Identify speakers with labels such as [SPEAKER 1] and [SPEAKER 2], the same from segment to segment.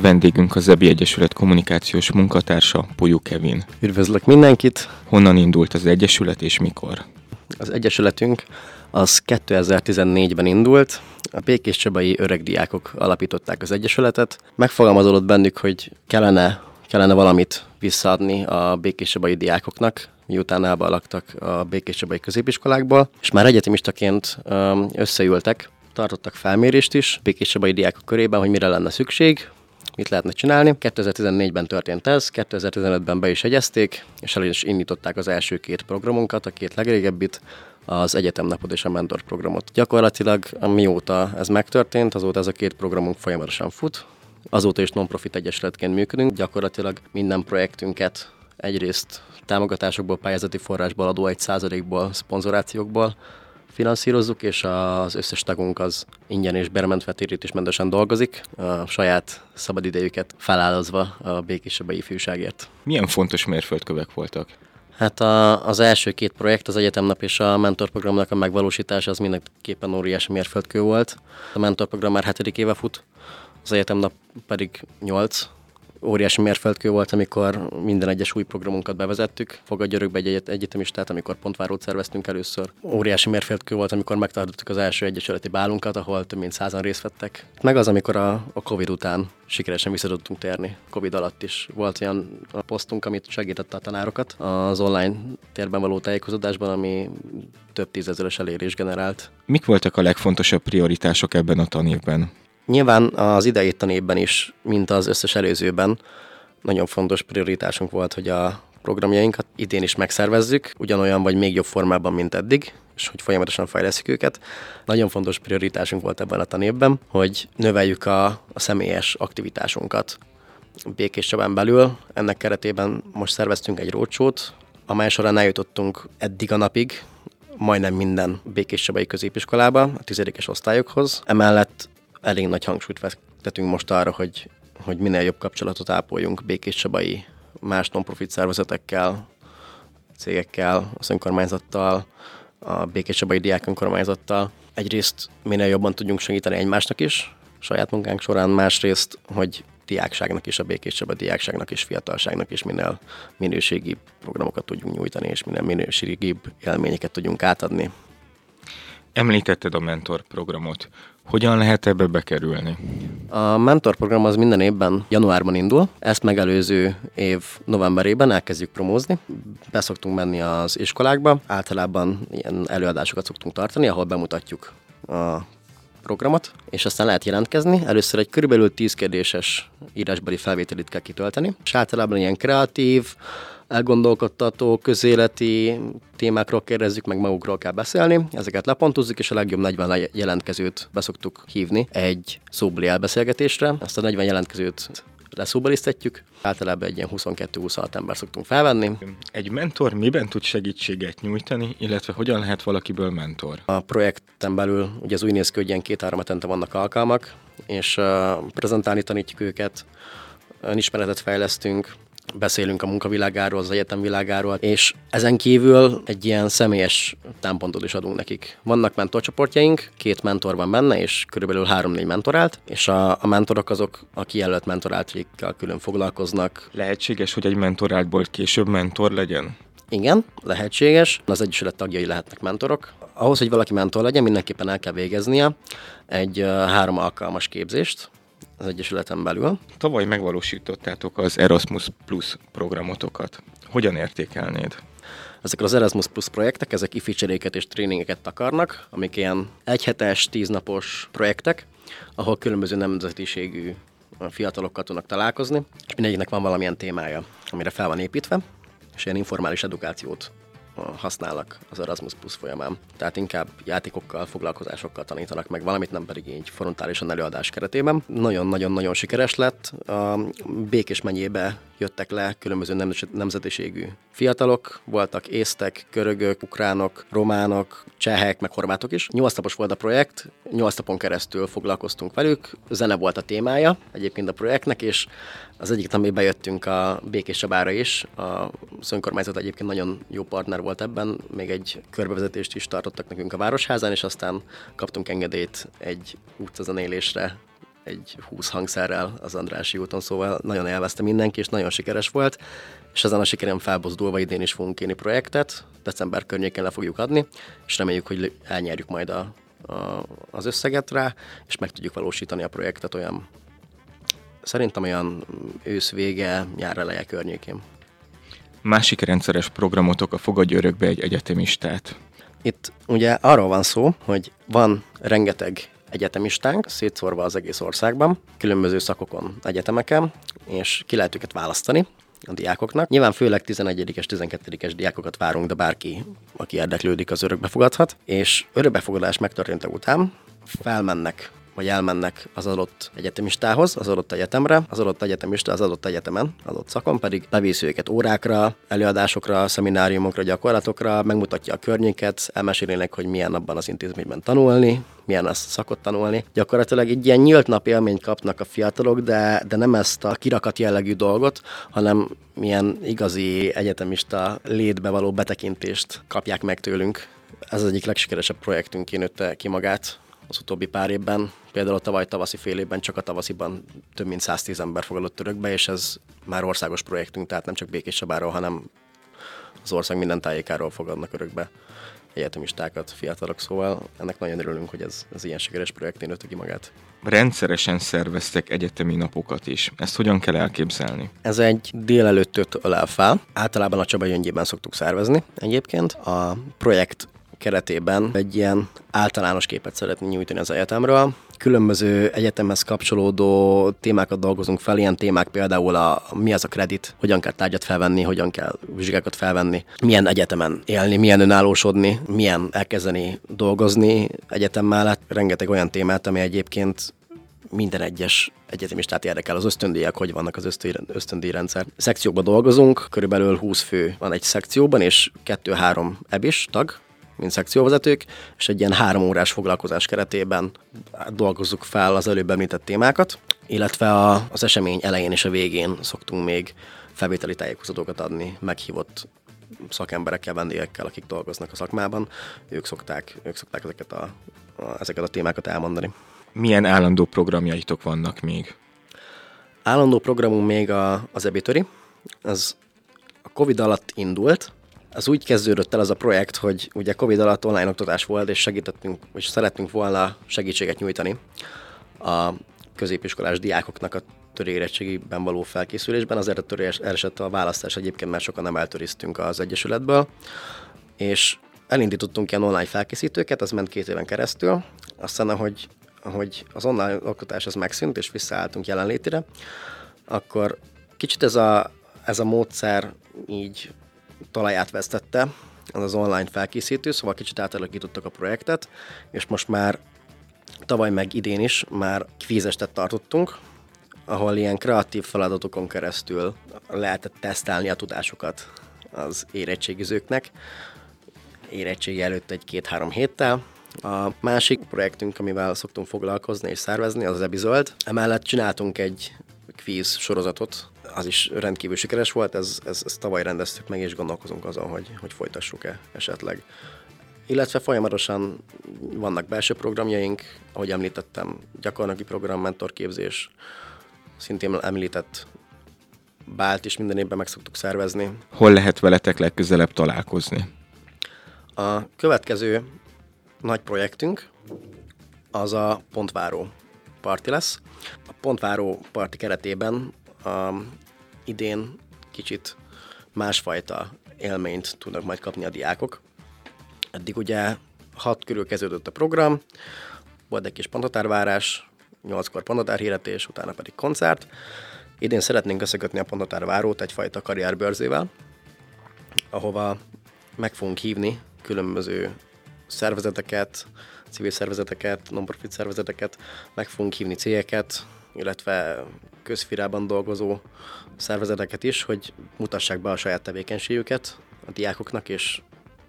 [SPEAKER 1] Vendégünk a Zebi Egyesület kommunikációs munkatársa, Pujú Kevin.
[SPEAKER 2] Üdvözlök mindenkit!
[SPEAKER 1] Honnan indult az Egyesület és mikor?
[SPEAKER 2] Az Egyesületünk az 2014-ben indult. A Békés Csabai öregdiákok alapították az Egyesületet. Megfogalmazódott bennük, hogy kellene, kellene valamit visszaadni a Békés Csabai diákoknak, miután elbalaktak a Békés Csabai középiskolákból, és már egyetemistaként összeültek, tartottak felmérést is Békés Csabai diákok körében, hogy mire lenne szükség, mit lehetne csinálni. 2014-ben történt ez, 2015-ben be is egyezték, és el is indították az első két programunkat, a két legrégebbit, az Egyetemnapot és a Mentor programot. Gyakorlatilag mióta ez megtörtént, azóta ez a két programunk folyamatosan fut, azóta is non-profit egyesületként működünk, gyakorlatilag minden projektünket egyrészt támogatásokból, pályázati forrásból, adó egy százalékból, szponzorációkból finanszírozzuk, és az összes tagunk az ingyen és bermentve térítésmentesen dolgozik, a saját szabadidejüket felállazva a békésebb ifjúságért.
[SPEAKER 1] Milyen fontos mérföldkövek voltak?
[SPEAKER 2] Hát a, az első két projekt, az Egyetemnap és a mentorprogramnak a megvalósítása az mindenképpen óriási mérföldkő volt. A mentorprogram már hetedik éve fut, az Egyetemnap pedig nyolc, óriási mérföldkő volt, amikor minden egyes új programunkat bevezettük. Fogadj örökbe egy egyet, egyetemistát, amikor pontvárót szerveztünk először. Óriási mérföldkő volt, amikor megtartottuk az első egyesületi bálunkat, ahol több mint százan részt vettek. Meg az, amikor a, a Covid után sikeresen vissza tudtunk térni. Covid alatt is volt olyan posztunk, amit segítette a tanárokat az online térben való tájékozódásban, ami több tízezeres elérés generált.
[SPEAKER 1] Mik voltak a legfontosabb prioritások ebben a tanévben?
[SPEAKER 2] Nyilván az idei tanévben is, mint az összes előzőben, nagyon fontos prioritásunk volt, hogy a programjainkat idén is megszervezzük, ugyanolyan vagy még jobb formában, mint eddig, és hogy folyamatosan fejleszünk őket. Nagyon fontos prioritásunk volt ebben a tanévben, hogy növeljük a, a személyes aktivitásunkat Békés Csabán belül. Ennek keretében most szerveztünk egy rócsót, amely során eljutottunk eddig a napig, majdnem minden Békés Csabai középiskolába, a tizedikes osztályokhoz. Emellett elég nagy hangsúlyt fektetünk most arra, hogy, hogy minél jobb kapcsolatot ápoljunk Békés Csabai más non-profit szervezetekkel, cégekkel, az önkormányzattal, a Békés Csabai Diák önkormányzattal. Egyrészt minél jobban tudjunk segíteni egymásnak is, saját munkánk során, másrészt, hogy diákságnak is, a Békés Csaba diákságnak és fiatalságnak is minél minőségi programokat tudjunk nyújtani, és minél minőségibb élményeket tudjunk átadni.
[SPEAKER 1] Említetted a mentor programot. Hogyan lehet ebbe bekerülni?
[SPEAKER 2] A mentorprogram az minden évben januárban indul, ezt megelőző év novemberében elkezdjük promózni. Beszoktunk menni az iskolákba, általában ilyen előadásokat szoktunk tartani, ahol bemutatjuk a programot, és aztán lehet jelentkezni. Először egy körülbelül 10 kérdéses írásbeli felvételit kell kitölteni, és általában ilyen kreatív, elgondolkodtató, közéleti témákról kérdezzük, meg magukról kell beszélni. Ezeket lepontozzuk, és a legjobb 40 jelentkezőt beszoktuk hívni egy szóbeli elbeszélgetésre. Ezt a 40 jelentkezőt leszóbelisztetjük. Általában egy ilyen 22-26 ember szoktunk felvenni.
[SPEAKER 1] Egy mentor miben tud segítséget nyújtani, illetve hogyan lehet valakiből mentor?
[SPEAKER 2] A projekten belül ugye az úgy néz ki, hogy ilyen két-három hetente vannak alkalmak, és uh, prezentálni tanítjuk őket, ismeretet fejlesztünk, beszélünk a munkavilágáról, az egyetem világáról, és ezen kívül egy ilyen személyes támpontot is adunk nekik. Vannak mentorcsoportjaink, két mentor van benne, és körülbelül három-négy mentorált, és a, a mentorok azok a kijelölt mentoráltjaikkal külön foglalkoznak.
[SPEAKER 1] Lehetséges, hogy egy mentoráltból később mentor legyen?
[SPEAKER 2] Igen, lehetséges. Az Egyesület tagjai lehetnek mentorok. Ahhoz, hogy valaki mentor legyen, mindenképpen el kell végeznie egy három alkalmas képzést, az Egyesületen belül.
[SPEAKER 1] Tavaly megvalósítottátok az Erasmus Plus programotokat. Hogyan értékelnéd?
[SPEAKER 2] Ezek az Erasmus Plus projektek, ezek ificseréket és tréningeket takarnak, amik ilyen egyhetes, tíznapos projektek, ahol különböző nemzetiségű fiatalokkal tudnak találkozni, és mindegyiknek van valamilyen témája, amire fel van építve, és ilyen informális edukációt használnak az Erasmus Plus folyamán. Tehát inkább játékokkal, foglalkozásokkal tanítanak meg valamit, nem pedig így frontálisan előadás keretében. Nagyon-nagyon-nagyon sikeres lett. A Békés megyébe jöttek le különböző nemzetiségű fiatalok, voltak észtek, körögök, ukránok, románok, csehek, meg horvátok is. Nyolc napos volt a projekt, nyolc napon keresztül foglalkoztunk velük, zene volt a témája egyébként a projektnek, és az egyik nap bejöttünk a Békés Csabára is, a önkormányzat egyébként nagyon jó partner volt ebben, még egy körbevezetést is tartottak nekünk a Városházán, és aztán kaptunk engedélyt egy utcazenélésre egy 20 hangszerrel az Andrási úton, szóval nagyon élvezte mindenki, és nagyon sikeres volt, és ezen a sikerem felbozdulva idén is fogunk kérni projektet, december környékén le fogjuk adni, és reméljük, hogy elnyerjük majd a, a, az összeget rá, és meg tudjuk valósítani a projektet olyan, szerintem olyan ősz vége, nyár eleje környékén.
[SPEAKER 1] Másik rendszeres programotok a Fogadj Örökbe egy egyetemistát.
[SPEAKER 2] Itt ugye arról van szó, hogy van rengeteg egyetemistánk, szétszórva az egész országban, különböző szakokon, egyetemeken, és ki lehet őket választani a diákoknak. Nyilván főleg 11-es, 12-es diákokat várunk, de bárki, aki érdeklődik, az örökbefogadhat. És örökbefogadás megtörténte után felmennek vagy elmennek az adott egyetemistához, az adott egyetemre, az adott egyetemista az adott egyetemen, adott szakon pedig beviszi őket órákra, előadásokra, szemináriumokra, gyakorlatokra, megmutatja a környéket, elmesélének, hogy milyen abban az intézményben tanulni, milyen azt szakot tanulni. Gyakorlatilag egy ilyen nyílt nap élményt kapnak a fiatalok, de, de nem ezt a kirakat jellegű dolgot, hanem milyen igazi egyetemista létbe való betekintést kapják meg tőlünk. Ez az egyik legsikeresebb projektünk, én nőtte ki magát az utóbbi pár évben. Például a tavaly tavaszi fél évben csak a tavasziban több mint 110 ember fogadott törökbe, és ez már országos projektünk, tehát nem csak Békéscsabáról, hanem az ország minden tájékáról fogadnak örökbe egyetemistákat, fiatalok, szóval ennek nagyon örülünk, hogy ez, ez ilyen sikeres projektén nőtte ki magát.
[SPEAKER 1] Rendszeresen szerveztek egyetemi napokat is. Ezt hogyan kell elképzelni?
[SPEAKER 2] Ez egy délelőtt 5 fel. Általában a Csaba Gyöngyében szoktuk szervezni egyébként. A projekt keretében egy ilyen általános képet szeretnénk nyújtani az egyetemről. Különböző egyetemhez kapcsolódó témákat dolgozunk fel, ilyen témák például a, mi az a kredit, hogyan kell tárgyat felvenni, hogyan kell vizsgákat felvenni, milyen egyetemen élni, milyen önállósodni, milyen elkezdeni dolgozni egyetem mellett. Rengeteg olyan témát, ami egyébként minden egyes egyetemistát érdekel az ösztöndíjak, hogy vannak az ösztöndíjrendszer. Szekciókban dolgozunk, körülbelül 20 fő van egy szekcióban, és 2-3 ebis tag, mint szekcióvezetők, és egy ilyen három órás foglalkozás keretében dolgozzuk fel az előbb említett témákat, illetve a, az esemény elején és a végén szoktunk még felvételi tájékoztatókat adni meghívott szakemberekkel, vendégekkel, akik dolgoznak a szakmában. Ők szokták, ők szokták ezeket a, a, ezeket a témákat elmondani.
[SPEAKER 1] Milyen állandó programjaitok vannak még?
[SPEAKER 2] Állandó programunk még a, az ebitöri. Ez a Covid alatt indult, az úgy kezdődött el az a projekt, hogy ugye Covid alatt online oktatás volt, és segítettünk, és szerettünk volna segítséget nyújtani a középiskolás diákoknak a törérettségiben való felkészülésben. Azért a törés esett a választás egyébként, mert sokan nem eltöriztünk az Egyesületből, és elindítottunk ilyen online felkészítőket, az ment két éven keresztül, aztán ahogy, ahogy az online oktatás az megszűnt, és visszaálltunk jelenlétére, akkor kicsit ez a, ez a módszer így talaját vesztette, az az online felkészítő, szóval kicsit átalakítottak a projektet, és most már tavaly meg idén is már kvízestet tartottunk, ahol ilyen kreatív feladatokon keresztül lehetett tesztelni a tudásukat az érettségizőknek, érettségi előtt egy-két-három héttel. A másik projektünk, amivel szoktunk foglalkozni és szervezni, az az Ebizöld. Emellett csináltunk egy kvíz sorozatot, az is rendkívül sikeres volt, ez, ez, ez tavaly rendeztük meg, és gondolkozunk azon, hogy, hogy folytassuk-e esetleg. Illetve folyamatosan vannak belső programjaink, ahogy említettem, gyakornoki program, mentorképzés, szintén említett bált is minden évben meg szoktuk szervezni.
[SPEAKER 1] Hol lehet veletek legközelebb találkozni?
[SPEAKER 2] A következő nagy projektünk az a Pontváró parti lesz. A Pontváró parti keretében um, idén kicsit másfajta élményt tudnak majd kapni a diákok. Eddig ugye hat körül kezdődött a program, volt egy kis pantatárvárás, nyolckor pantatárhirdetés, utána pedig koncert. Idén szeretnénk összekötni a pantatárvárót egyfajta karrierbőrzével, ahova meg fogunk hívni különböző szervezeteket, civil szervezeteket, non-profit szervezeteket, meg fogunk hívni cégeket, illetve közfirában dolgozó szervezeteket is, hogy mutassák be a saját tevékenységüket a diákoknak, és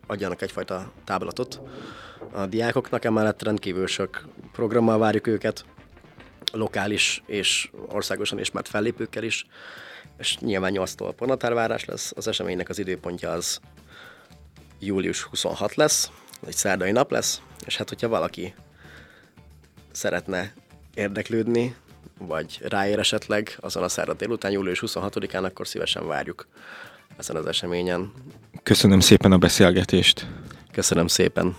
[SPEAKER 2] adjanak egyfajta táblatot a diákoknak. Emellett rendkívül sok programmal várjuk őket, lokális és országosan ismert fellépőkkel is, és nyilván 8-tól pornatárvárás lesz. Az eseménynek az időpontja az július 26 lesz, egy szerdai nap lesz, és hát hogyha valaki szeretne érdeklődni vagy ráér esetleg azon a szerdán délután, július 26-án, akkor szívesen várjuk ezen az eseményen.
[SPEAKER 1] Köszönöm szépen a beszélgetést.
[SPEAKER 2] Köszönöm szépen.